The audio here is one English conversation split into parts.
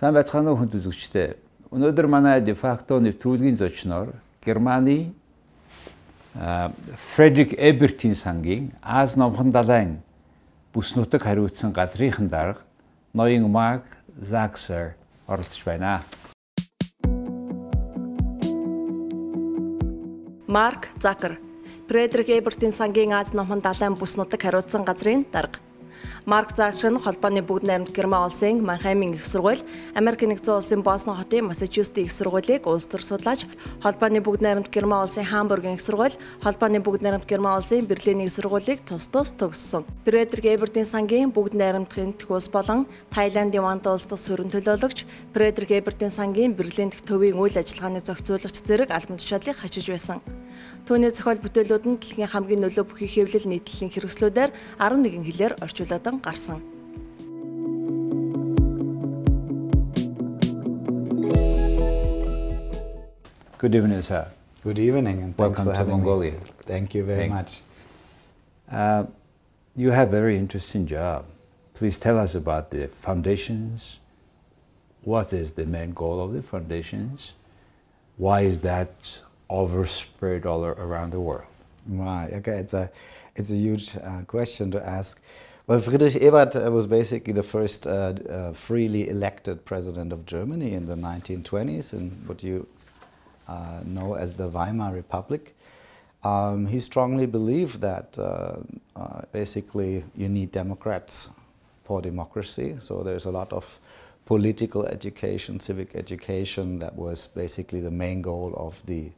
Сайн байцгаана уу хүнд үзэгчдээ. Өнөөдөр манай дефакто нэвтрүүлгийн зочноор Германы Фредерик Эбертийн сангийн Аз номхон далайн бүс нутаг хариуцсан газрынхан дарга ноён Марк Заксер оролцож байна. Марк Закер Фредерик Эбертийн сангийн Аз номхон далайн бүс нутаг хариуцсан газрын дарга Марк нь холбооны бүгд найрамд Герман улсын Манхаймын их сургууль, Америк нэгдсэн улсын Бостон хотын Массачусетс их сургуулийг улс төр судлаач, холбооны бүгд найрамд Герман улсын Хамбургийн их сургууль, холбооны бүгд найрамд Герман улсын Берлиний их сургуулийг тус тус төгссөн. Фредерик Эбердийн сангийн бүгд найрамдахын төх улс болон Таиландын Ванта улс дахь сөрөн төлөөлөгч, Фредерик Эбердийн сангийн Берлин дэх төвийн үйл ажиллагааны зохицуулагч зэрэг албан тушаалыг хашиж байсан. Түүний зохиол бүтээлүүд нь дэлхийн хамгийн нөлөө бүхий хэвлэл нийтлэлийн хэрэгслүүдээр 11 хэлээр орчууладан гарсан. Good evening, sir. Good evening, and thanks Welcome for to having Mongolia. me. Thank you very Thank- much. Uh, you have a very interesting job. Please tell us about the foundations. What is the main goal of the foundations? Why is that overspread all around the world? Right. Okay. It's a it's a huge uh, question to ask. Well, Friedrich Ebert uh, was basically the first uh, uh, freely elected president of Germany in the 1920s, in what you uh, know as the Weimar Republic. Um, he strongly believed that uh, uh, basically you need Democrats for democracy. So there's a lot of political education, civic education that was basically the main goal of the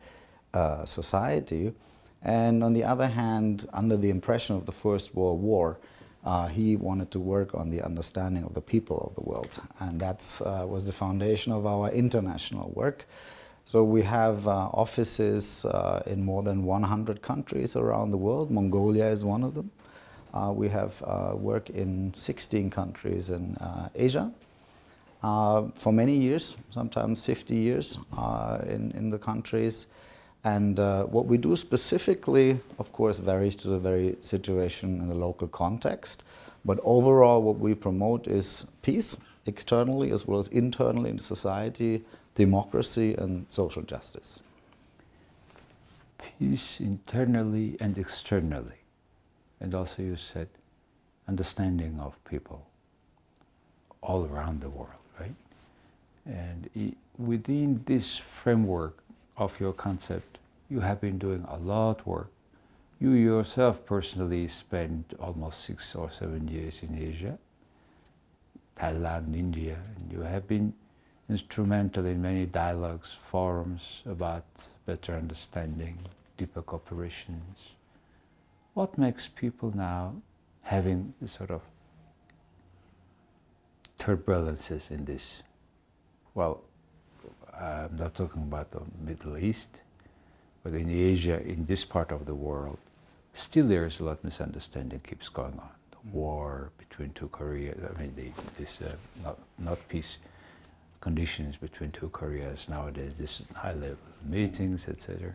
society. And on the other hand, under the impression of the First World War, uh, he wanted to work on the understanding of the people of the world. And that uh, was the foundation of our international work. So we have uh, offices uh, in more than 100 countries around the world. Mongolia is one of them. Uh, we have uh, work in 16 countries in Asia for many years, sometimes 50 years in, in the countries. And uh, what we do specifically, of course, varies to the very situation in the local context. But overall, what we promote is peace, externally as well as internally in society, democracy, and social justice. Peace internally and externally. And also, you said understanding of people all around the world, right? And within this framework of your concept, you have been doing a lot work. You yourself personally spent almost six or seven years in Asia, Thailand, India, and you have been instrumental in many dialogues, forums about better understanding, deeper cooperations. What makes people now having this sort of turbulences in this? Well, I'm not talking about the Middle East, but in Asia, in this part of the world, still there's a lot of misunderstanding keeps going on. The war between two Koreas, I mean, the, this uh, not, not peace conditions between two Koreas nowadays, this high level meetings, etc.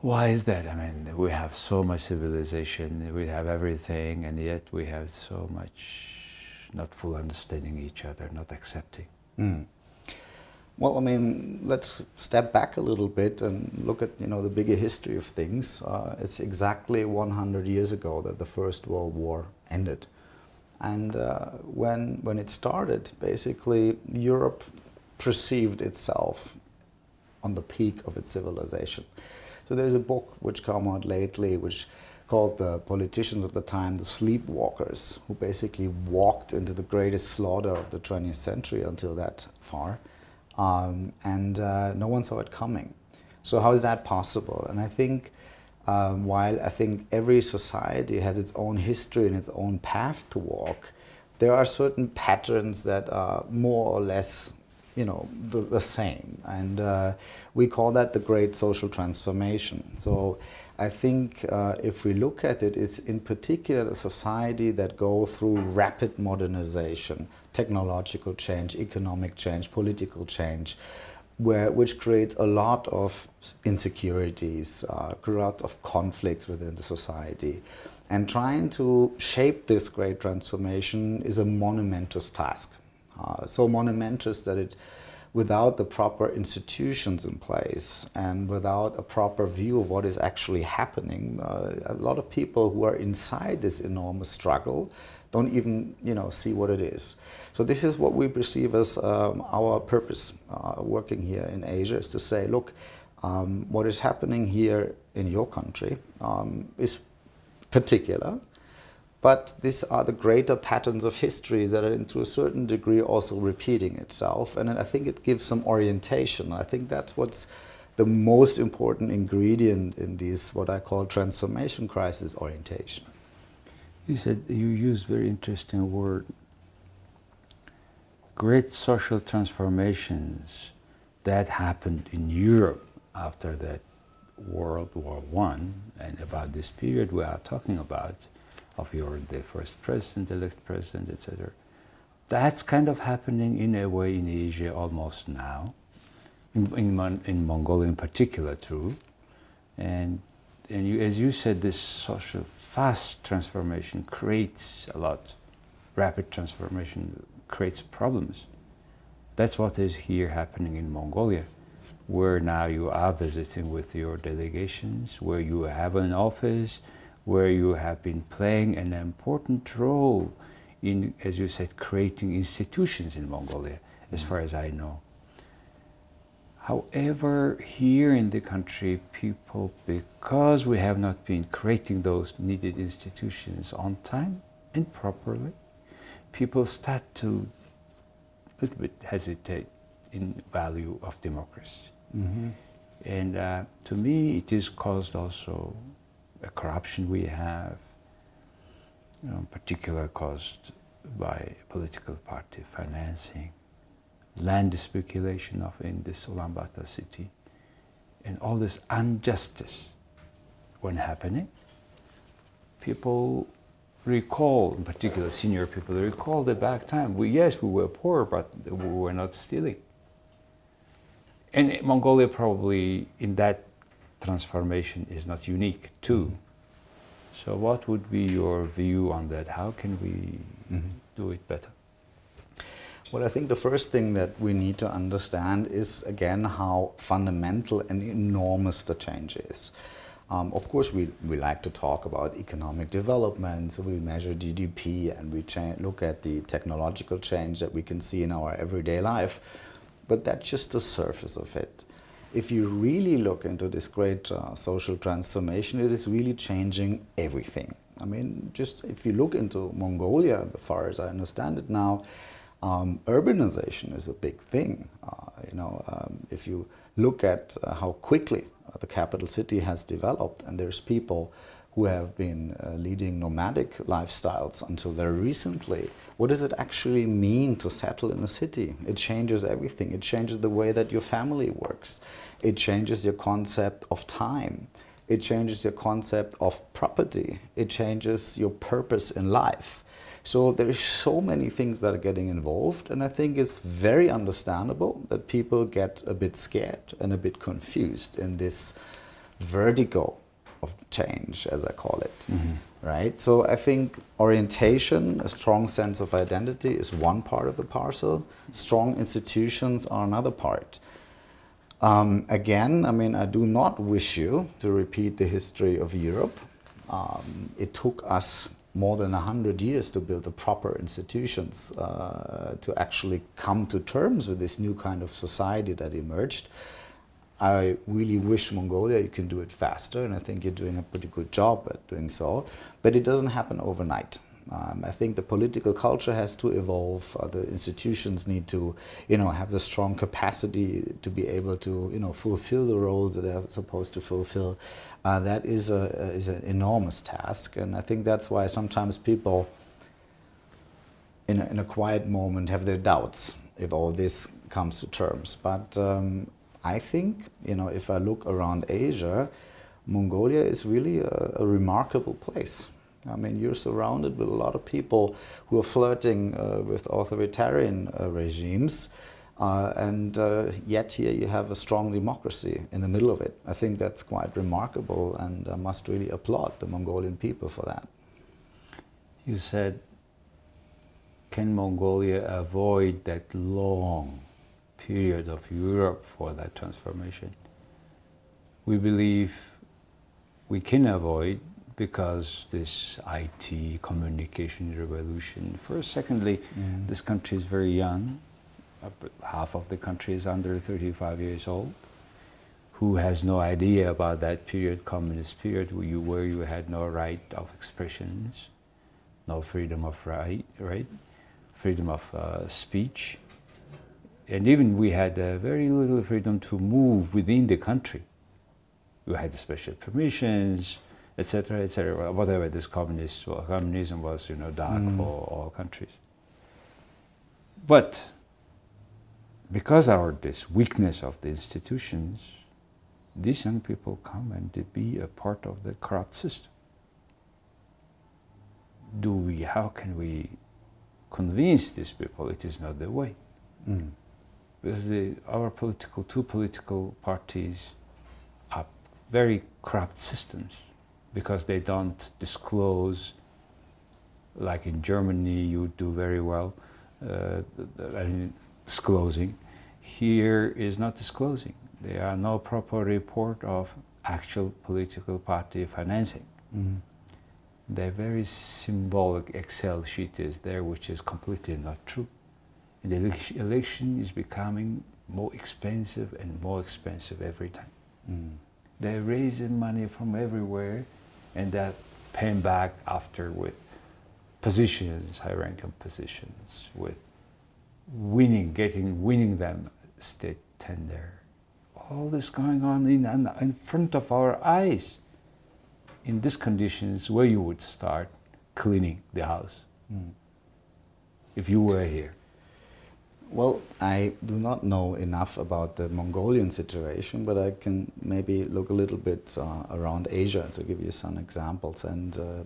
Why is that? I mean, we have so much civilization, we have everything, and yet we have so much not full understanding each other, not accepting. Mm. Well, I mean, let's step back a little bit and look at you know the bigger history of things. Uh, it's exactly 100 years ago that the First World War ended, and uh, when when it started, basically Europe perceived itself on the peak of its civilization. So there's a book which came out lately, which called the politicians of the time the sleepwalkers, who basically walked into the greatest slaughter of the 20th century until that far, um, and uh, no one saw it coming. So how is that possible? And I think um, while I think every society has its own history and its own path to walk, there are certain patterns that are more or less you know the, the same and uh, we call that the great social transformation so i think uh, if we look at it it's in particular a society that go through rapid modernization technological change economic change political change where, which creates a lot of insecurities, uh, a lot of conflicts within the society. And trying to shape this great transformation is a monumentous task. uh, so monumentous that it, without the proper institutions in place and without a proper view of what is actually happening, uh, a lot of people who are inside this enormous struggle don't even you know see what it is. So this is what we perceive as um, our purpose uh, working here in Asia is to say, look, um, what is happening here in your country um, is particular, but these are the greater patterns of history that are, to a certain degree, also repeating itself. And I think it gives some orientation. I think that's what's the most important ingredient in these, what I call transformation crisis orientation. You said you used very interesting word. Great social transformations that happened in Europe after that World War One, and about this period we are talking about of your the first president, elect president, etc. That's kind of happening in a way in Asia almost now, in, in, in Mongolia in particular too. And, and you, as you said, this social fast transformation creates a lot, rapid transformation creates problems. That's what is here happening in Mongolia, where now you are visiting with your delegations, where you have an office, where you have been playing an important role in, as you said, creating institutions in Mongolia, as mm. far as I know. However, here in the country, people, because we have not been creating those needed institutions on time and properly, people start to a little bit hesitate in value of democracy. Mm-hmm. And uh, to me, it is caused also a corruption we have, you know, in particular caused by political party financing, land speculation of in this Ulaanbaatar city, and all this injustice when happening, people recall, in particular senior people, they recall the back time. We, yes, we were poor, but we were not stealing. And Mongolia probably in that transformation is not unique too. So, what would be your view on that? How can we mm-hmm. do it better? Well, I think the first thing that we need to understand is again how fundamental and enormous the change is. Um, of course, we, we like to talk about economic development, so we measure GDP and we cha- look at the technological change that we can see in our everyday life, but that's just the surface of it if you really look into this great uh, social transformation, it is really changing everything. I mean, just if you look into Mongolia, as far as I understand it now, um, urbanization is a big thing. Uh, you know, um, if you look at uh, how quickly uh, the capital city has developed, and there's people who have been uh, leading nomadic lifestyles until very recently. What does it actually mean to settle in a city? It changes everything. It changes the way that your family works. It changes your concept of time. It changes your concept of property. It changes your purpose in life. So there are so many things that are getting involved, and I think it's very understandable that people get a bit scared and a bit confused in this vertigo of change, as I call it. Mm-hmm. Right? So I think orientation, a strong sense of identity, is one part of the parcel. Strong institutions are another part. Um, again, I mean, I do not wish you to repeat the history of Europe. Um, it took us more than 100 years to build the proper institutions uh, to actually come to terms with this new kind of society that emerged. I really wish Mongolia you can do it faster, and I think you're doing a pretty good job at doing so. But it doesn't happen overnight. Um, I think the political culture has to evolve. Uh, the institutions need to, you know, have the strong capacity to be able to, you know, fulfill the roles that they're supposed to fulfill. Uh, that is a is an enormous task, and I think that's why sometimes people, in a, in a quiet moment, have their doubts if all this comes to terms. But um, I think, you know, if I look around Asia, Mongolia is really a, a, remarkable place. I mean, you're surrounded with a lot of people who are flirting uh, with authoritarian uh, regimes, uh, and uh, yet here you have a strong democracy in the middle of it. I think that's quite remarkable, and I must really applaud the Mongolian people for that. You said can Mongolia avoid that long period of Europe for that transformation? We believe we can avoid because this IT communication revolution. First, secondly, mm. this country is very young. Half of the country is under 35 years old. Who has no idea about that period, communist period, where you, where you had no right of expressions, no freedom of right, right, freedom of uh, speech, and even we had uh, very little freedom to move within the country. We had special permissions etc., etc., whatever this communist, well, communism was, you know, dark mm. for all countries. But because of this weakness of the institutions, these young people come and to be a part of the corrupt system. Do we, how can we convince these people it is not the way? Mm. Because the, our political, two political parties are very corrupt systems because they don't disclose, like in Germany, you do very well, uh, I mean, disclosing. Here is not disclosing. There are no proper report of actual political party financing. Mm-hmm. The very symbolic Excel sheet is there, which is completely not true. And the election is becoming more expensive and more expensive every time. Mm. They're raising money from everywhere and that paying back after with positions, high ranking positions, with winning, getting, winning them state tender. All this going on in, in front of our eyes. In these conditions, where you would start cleaning the house mm. if you were here. Well, I do not know enough about the Mongolian situation, but I can maybe look a little bit uh, around Asia to give you some examples. And uh,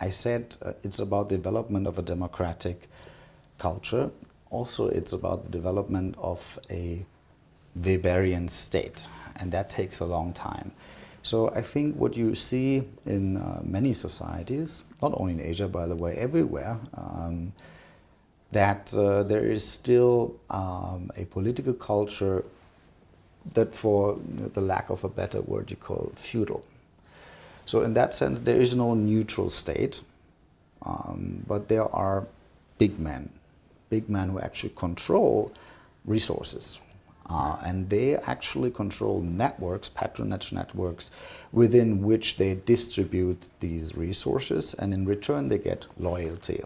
I said uh, it's about development of a democratic culture. Also, it's about the development of a Weberian state, and that takes a long time. So I think what you see in uh, many societies, not only in Asia, by the way, everywhere. Um, that uh, there is still um, a political culture that, for you know, the lack of a better word, you call feudal. So, in that sense, there is no neutral state, um, but there are big men, big men who actually control resources. Uh, and they actually control networks, patronage networks, within which they distribute these resources, and in return, they get loyalty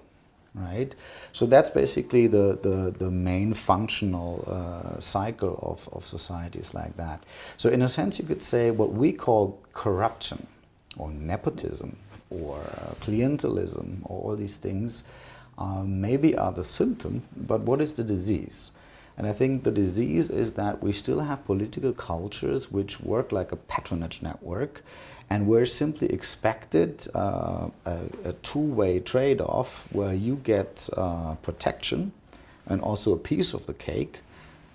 right? So that's basically the, the, the main functional uh, cycle of, of societies like that. So, in a sense, you could say what we call corruption or nepotism or uh, clientelism or all these things uh, maybe are the symptom, but what is the disease? And I think the disease is that we still have political cultures which work like a patronage network and we're simply expected uh, a, a two-way trade-off where you get uh, protection and also a piece of the cake,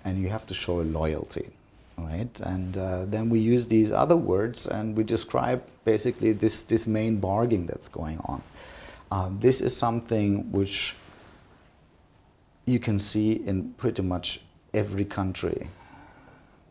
and you have to show loyalty, right? And uh, then we use these other words and we describe basically this this main bargaining that's going on. Um, this is something which you can see in pretty much every country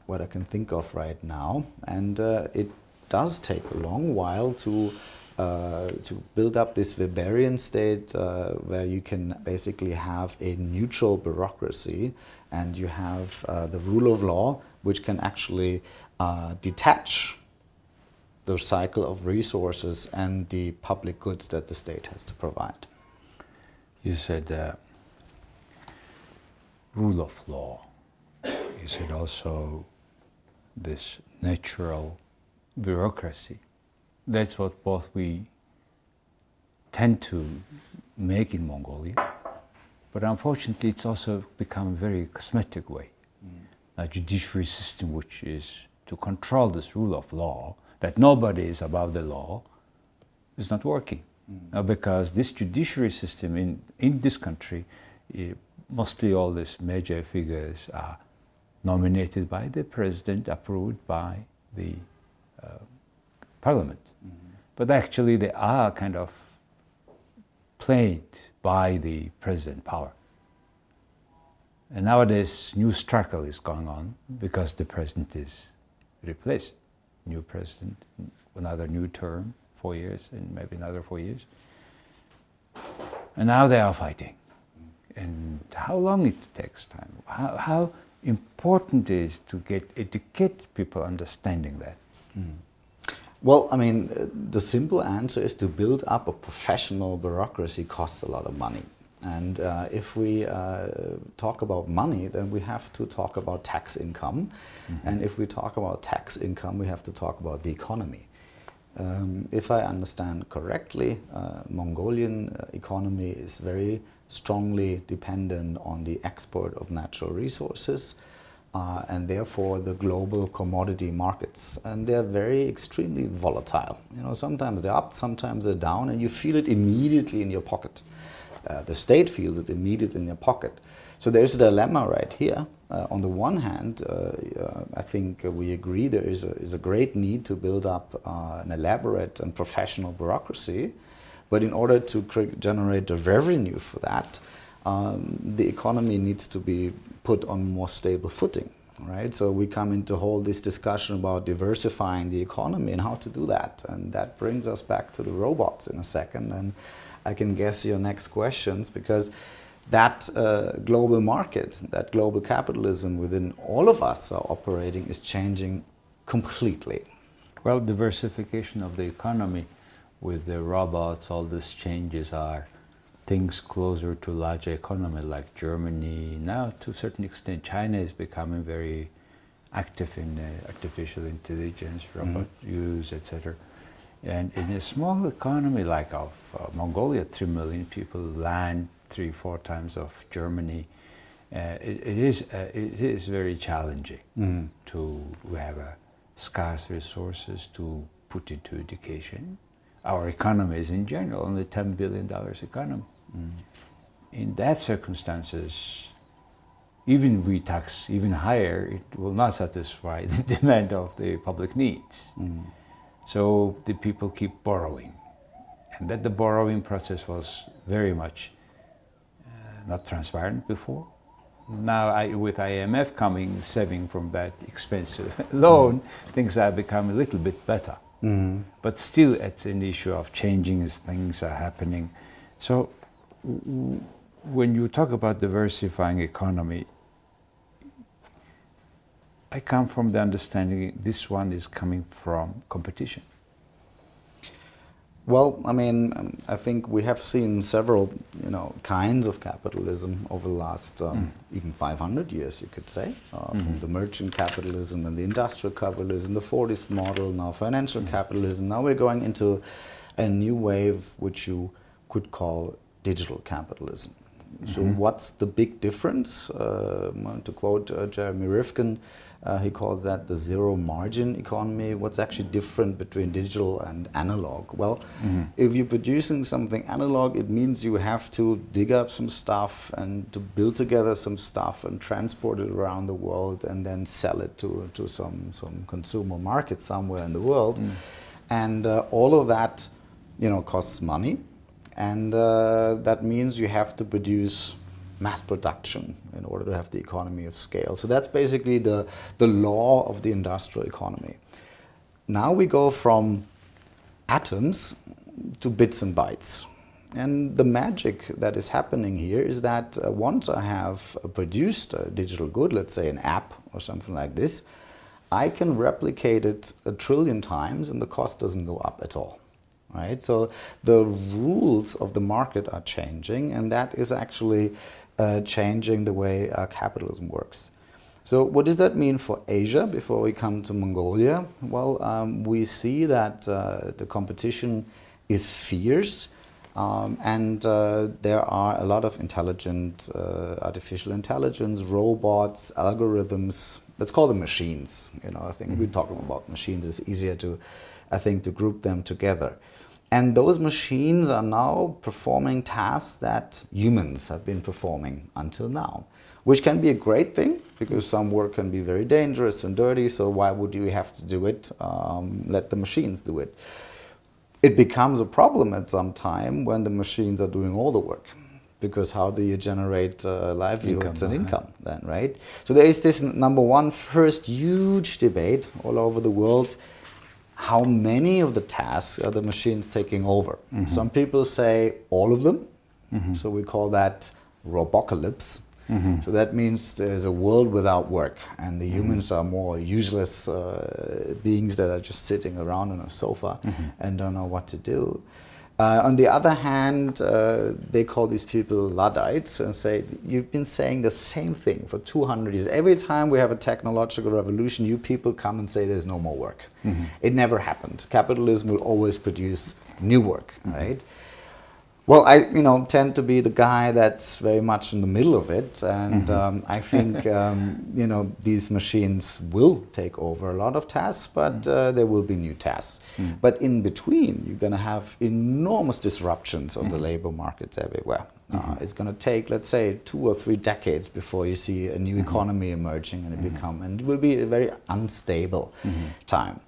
what I can think of right now, and uh, it does take a long while to uh, to build up this Weberian state uh, where you can basically have a neutral bureaucracy and you have uh, the rule of law, which can actually uh, detach the cycle of resources and the public goods that the state has to provide. You said rule of law. Is it also this natural bureaucracy. That's what both we tend to make in Mongolia. But unfortunately, it's also become a very cosmetic way. Mm. A judiciary system which is to control this rule of law, that nobody is above the law, is not working. Mm. because this judiciary system in, in this country, it, mostly all these major figures are nominated by the president, approved by the uh, parliament. Mm-hmm. But actually, they are kind of played by the president power. And nowadays, new struggle is going on because the president is replaced. New president, another new term, four years, and maybe another four years. And now they are fighting. And how long it takes time, how, how important it is to get educate people understanding that. Mm. Well, I mean, the simple answer is to build up a professional bureaucracy costs a lot of money. And uh, if we uh, talk about money, then we have to talk about tax income. Mm -hmm. And if we talk about tax income, we have to talk about the economy. Um, if I understand correctly, uh, Mongolian uh, economy is very strongly dependent on the export of natural resources uh, and therefore the global commodity markets. And they're very extremely volatile. You know, sometimes they're up, sometimes they're down, and you feel it immediately in your pocket. Uh, the state feels it immediately in their pocket. So there's a dilemma right here. Uh, on the one hand, uh, uh I think we agree there is a, is a great need to build up uh, an elaborate and professional bureaucracy. But in order to generate the revenue for that, um, the economy needs to be put on more stable footing. Right, so we come into whole this discussion about diversifying the economy and how to do that, and that brings us back to the robots in a second. And I can guess your next questions because that uh, global market, that global capitalism within all of us are operating is changing completely. Well, diversification of the economy with the robots, all these changes are things closer to larger economy like Germany. Now, to a certain extent, China is becoming very active in uh, artificial intelligence, robot mm-hmm. use, etc. And in a small economy like of uh, Mongolia, three million people, land three, four times of Germany, uh, it, it is uh, it is very challenging mm-hmm. to have scarce resources to put into education. Our economy is in general only ten billion dollars economy. Mm. In that circumstances, even we tax even higher, it will not satisfy the demand of the public needs. Mm. So the people keep borrowing, and that the borrowing process was very much not transparent before. Now, I, with IMF coming, saving from that expensive loan, mm. things are becoming a little bit better. Mm. But still, it's an issue of changing as things are happening. So, when you talk about diversifying economy, I come from the understanding this one is coming from competition. Well, I mean, um, I think we have seen several, you know, kinds of capitalism over the last um, mm. even 500 years, you could say, uh, mm-hmm. from the merchant capitalism and the industrial capitalism, the Fordist model, now financial mm. capitalism. Now we're going into a new wave, which you could call digital capitalism. Mm-hmm. So, what's the big difference? Uh, to quote uh, Jeremy Rifkin, uh, he calls that the zero margin economy. What's actually different between digital and analog? Well, mm-hmm. if you're producing something analog, it means you have to dig up some stuff and to build together some stuff and transport it around the world and then sell it to, to some, some consumer market somewhere in the world. Mm. And uh, all of that, you know, costs money. And uh, that means you have to produce mass production in order to have the economy of scale. So that's basically the, the law of the industrial economy. Now we go from atoms to bits and bytes. And the magic that is happening here is that uh, once I have produced a digital good, let's say an app or something like this, I can replicate it a trillion times and the cost doesn't go up at all. Right? So the rules of the market are changing, and that is actually uh, changing the way uh, capitalism works. So, what does that mean for Asia before we come to Mongolia? Well, um, we see that uh, the competition is fierce. Um, and uh, there are a lot of intelligent uh, artificial intelligence, robots, algorithms. Let's call them machines. You know, I think mm-hmm. we're talking about machines. It's easier to, I think, to group them together. And those machines are now performing tasks that humans have been performing until now, which can be a great thing because some work can be very dangerous and dirty. So, why would you have to do it? Um, let the machines do it. it becomes a problem at some time when the machines are doing all the work because how do you generate uh, livelihoods income, and income then right so there is this number one first huge debate all over the world how many of the tasks are the machines taking over mm-hmm. some people say all of them mm-hmm. so we call that robocalypse Mm-hmm. So that means there's a world without work, and the mm-hmm. humans are more useless uh, beings that are just sitting around on a sofa mm-hmm. and don't know what to do. Uh, on the other hand, uh, they call these people Luddites and say, You've been saying the same thing for 200 years. Every time we have a technological revolution, you people come and say there's no more work. Mm-hmm. It never happened. Capitalism will always produce new work, mm-hmm. right? Well, I you know tend to be the guy that's very much in the middle of it, and mm-hmm. um, I think um, you know these machines will take over a lot of tasks, but mm. uh, there will be new tasks. Mm. But in between, you're going to have enormous disruptions of mm. the labor markets everywhere. Uh, mm-hmm. Uh, it's going to take, let's say, two or three decades before you see a new mm-hmm. economy emerging, and it mm-hmm. become and it will be a very unstable mm-hmm. time.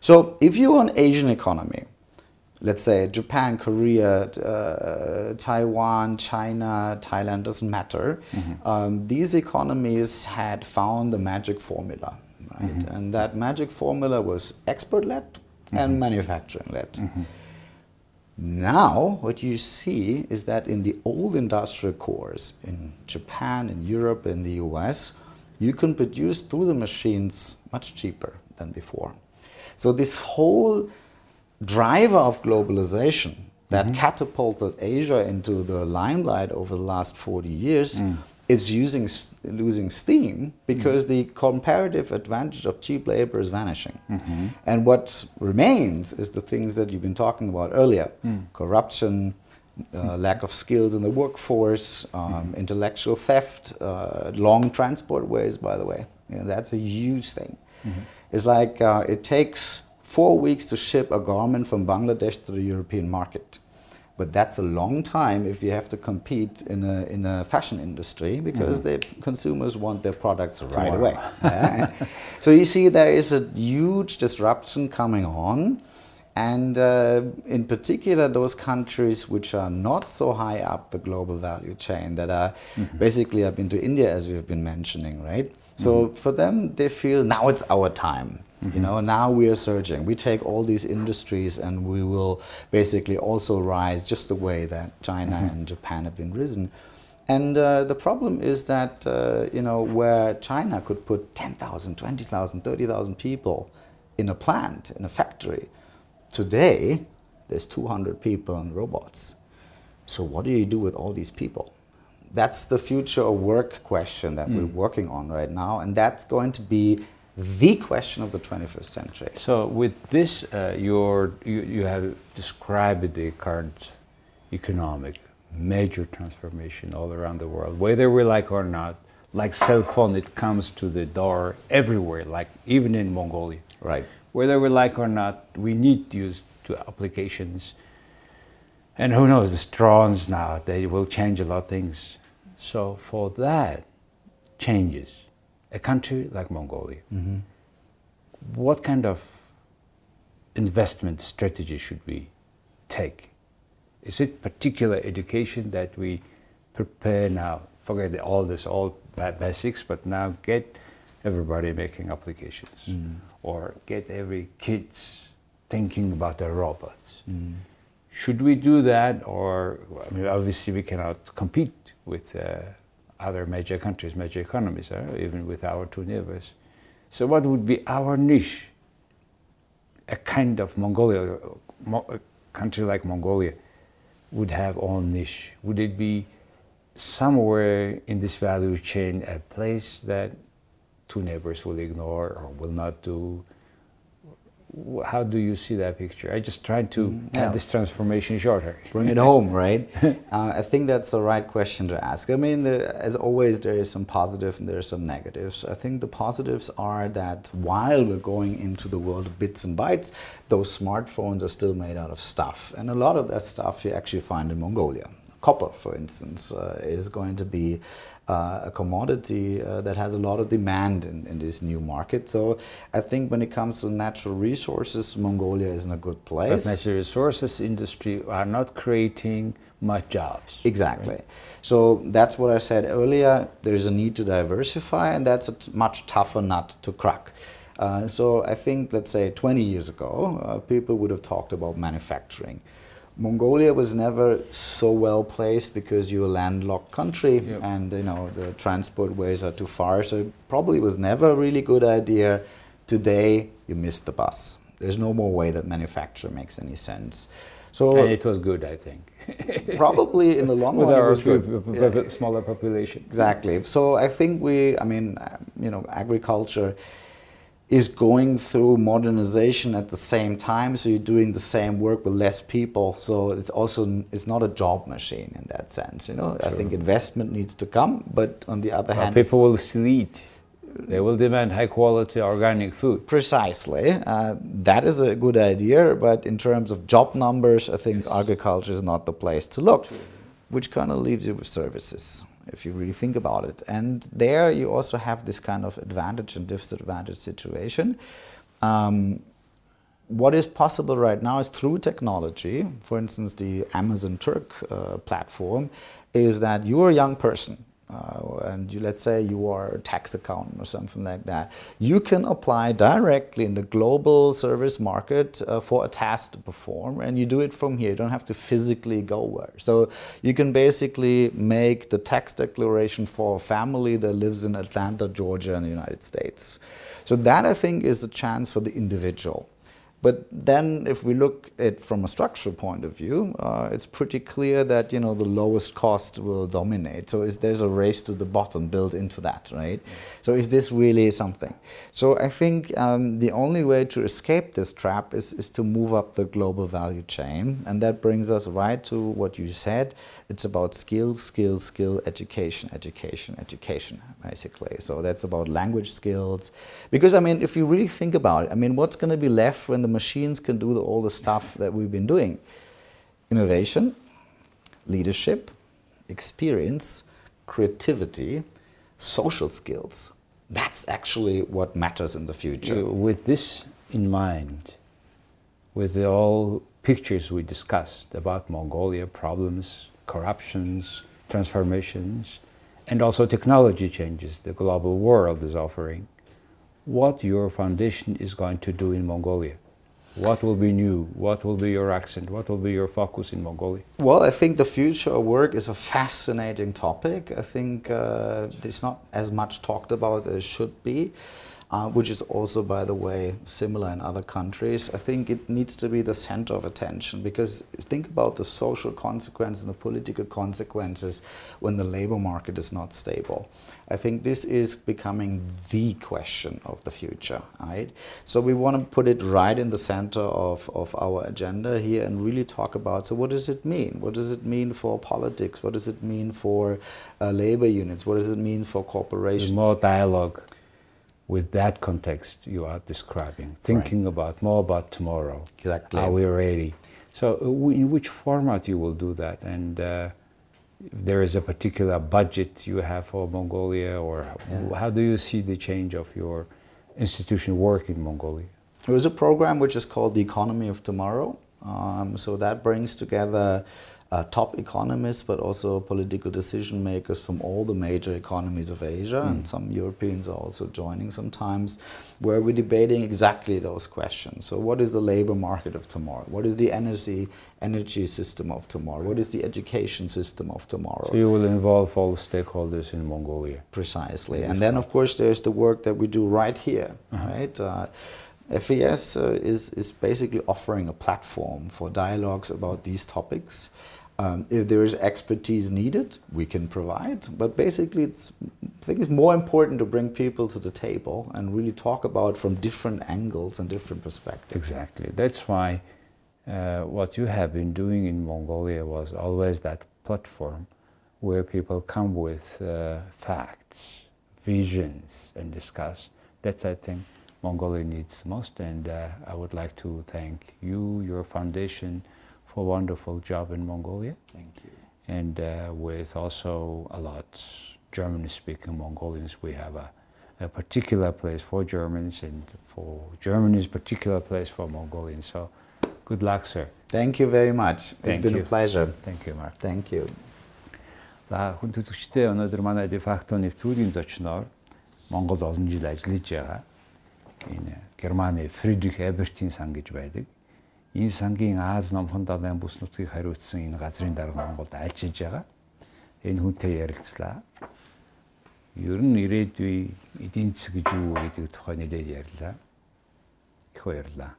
So, if you're an Asian economy let's say Japan, Korea, uh, Taiwan, China, Thailand, doesn't matter. Mm-hmm. Um, these economies had found the magic formula, right? Mm-hmm. And that magic formula was export led mm-hmm. and manufacturing led. Mm-hmm. Now, what you see is that in the old industrial cores in Japan, in Europe, in the US, you can produce through the machines much cheaper than before. So, this whole driver of globalization that mm-hmm. catapulted Asia into the limelight over the last 40 years mm. is using losing steam because mm. the comparative advantage of cheap labor is vanishing. Mm-hmm. And what remains is the things that you've been talking about earlier mm. corruption, uh, lack of skills in the workforce, um, mm-hmm. intellectual theft, uh, long transport ways, by the way. You know, that's a huge thing. Mm-hmm. It's like uh, it takes four weeks to ship a garment from Bangladesh to the European market. But that's a long time if you have to compete in a, in a fashion industry because mm. the consumers want their products right away. yeah. so you see, there is a huge disruption coming on. And uh, in particular, those countries which are not so high up the global value chain, that are mm-hmm. basically, I've been to India as you've been mentioning, right? So mm-hmm. for them, they feel now it's our time. Mm-hmm. You know, now we are surging. We take all these industries and we will basically also rise just the way that China mm-hmm. and Japan have been risen. And uh, the problem is that, uh, you know, where China could put 10,000, 20,000, 30,000 people in a plant, in a factory, today there's 200 people and robots. So what do you do with all these people? That's the future of work question that mm. we're working on right now, and that's going to be the question of the 21st century. So, with this, uh, you, you have described the current economic major transformation all around the world, whether we like or not. Like cell phone, it comes to the door everywhere, like even in Mongolia. Right. Whether we like or not, we need to use to applications. And who knows, the drones now, they will change a lot of things. So for that, changes a country like Mongolia, mm-hmm. what kind of investment strategy should we take? Is it particular education that we prepare now? Forget all this, all basics, but now get everybody making applications, mm. or get every kids thinking about the robots. Mm. Should we do that, or I mean, obviously we cannot compete with uh, other major countries, major economies, uh, even with our two neighbors. So, what would be our niche? A kind of Mongolia, a country like Mongolia, would have own niche. Would it be somewhere in this value chain a place that two neighbors will ignore or will not do? How do you see that picture? I just trying to mm, yeah. this transformation shorter. Bring it home, right? uh, I think that's the right question to ask. I mean, the, as always, there is some positive and there are some negatives. I think the positives are that while we're going into the world of bits and bytes, those smartphones are still made out of stuff, and a lot of that stuff you actually find in Mongolia. Copper, for instance, uh, is going to be uh, a commodity uh, that has a lot of demand in, in this new market. So I think when it comes to natural resources, Mongolia is in a good place. But natural resources industry are not creating much jobs. Exactly. Right? So that's what I said earlier. There's a need to diversify, and that's a t- much tougher nut to crack. Uh, so I think, let's say, 20 years ago, uh, people would have talked about manufacturing. Mongolia was never so well placed because you're a landlocked country yep. and you know the transport ways are too far. So it probably was never a really good idea. Today you missed the bus. There's no more way that manufacture makes any sense. So and it was good, I think. probably in the long With run, our it was good. yeah. smaller population. Exactly. So I think we, I mean, you know, agriculture is going through modernization at the same time so you're doing the same work with less people so it's also it's not a job machine in that sense you know True. i think investment needs to come but on the other well, hand people will still eat they will demand high quality organic food precisely uh, that is a good idea but in terms of job numbers i think yes. agriculture is not the place to look True. which kind of leaves you with services if you really think about it. And there you also have this kind of advantage and disadvantage situation. Um, what is possible right now is through technology, for instance, the Amazon Turk uh, platform, is that you're a young person uh, and you, let's say you are a tax accountant or something like that, you can apply directly in the global service market uh, for a task to perform, and you do it from here. You don't have to physically go where. So you can basically make the tax declaration for a family that lives in Atlanta, Georgia, in the United States. So that I think is a chance for the individual. But then, if we look at from a structural point of view, uh, it's pretty clear that you know the lowest cost will dominate. So is there's a race to the bottom built into that, right? So is this really something? So I think um, the only way to escape this trap is is to move up the global value chain, and that brings us right to what you said. It's about skill, skill, skill, education, education, education, basically. So that's about language skills, because I mean, if you really think about it, I mean, what's going to be left when the machines can do the, all the stuff that we've been doing. Innovation, leadership, experience, creativity, social skills. That's actually what matters in the future. Uh, with this in mind, with the all pictures we discussed about Mongolia problems, corruptions, transformations, and also technology changes the global world is offering, what your foundation is going to do in Mongolia. What will be new? What will be your accent? What will be your focus in Mongolia? Well, I think the future of work is a fascinating topic. I think uh, it's not as much talked about as it should be uh, which is also, by the way, similar in other countries. I think it needs to be the center of attention because think about the social consequences and the political consequences when the labor market is not stable. I think this is becoming the question of the future, right? So we want to put it right in the center of, of our agenda here and really talk about so what does it mean? What does it mean for politics? What does it mean for uh, labor units? What does it mean for corporations? More dialogue with that context you are describing, thinking right. about more about tomorrow. Exactly. Are we ready? So, uh, in which format you will do that, and uh, there is a particular budget you have for Mongolia, or yeah. how do you see the change of your institution work in Mongolia? There is a program which is called the Economy of Tomorrow. Um, so that brings together uh, top economists, but also political decision makers from all the major economies of Asia, mm. and some Europeans are also joining sometimes, where we're debating exactly those questions. So, what is the labor market of tomorrow? What is the energy energy system of tomorrow? What is the education system of tomorrow? So, you will involve all stakeholders in Mongolia. Precisely, and then of course there's the work that we do right here, uh-huh. right. Uh, FES uh, is, is basically offering a platform for dialogues about these topics um, if there is expertise needed, we can provide. But basically, it's, I think it's more important to bring people to the table and really talk about from different angles and different perspectives. Exactly. That's why uh, what you have been doing in Mongolia was always that platform where people come with uh, facts, visions, and discuss. That's, I think, Mongolia needs most. And uh, I would like to thank you, your foundation for a wonderful job in Mongolia. Thank you. And uh, with also a lot German-speaking Mongolians, we have a, a, particular place for Germans and for Germany's particular place for Mongolians. So good luck, sir. Thank you very much. Thank it's been you. a pleasure. Thank you, Marc. Thank you. За хүн төлөвчтэй өнөөдөр манай дефакто нэвтрүүлгийн зочноор Монгол олон жил ажиллаж байгаа энэ Германы Фридрих Эбертийн сан гэж байдаг. Энэ сангийн Аз номхон далайн бүс нутгийг хариуцсан энэ газрын дарга Монголд ажиллаж байгаа. Энэ хүнтэй ярилцлаа. Ер нь ирээдүй эдийн засаг гэж юу гэдэг тухай нэлээд ярьлаа. Их баярлалаа.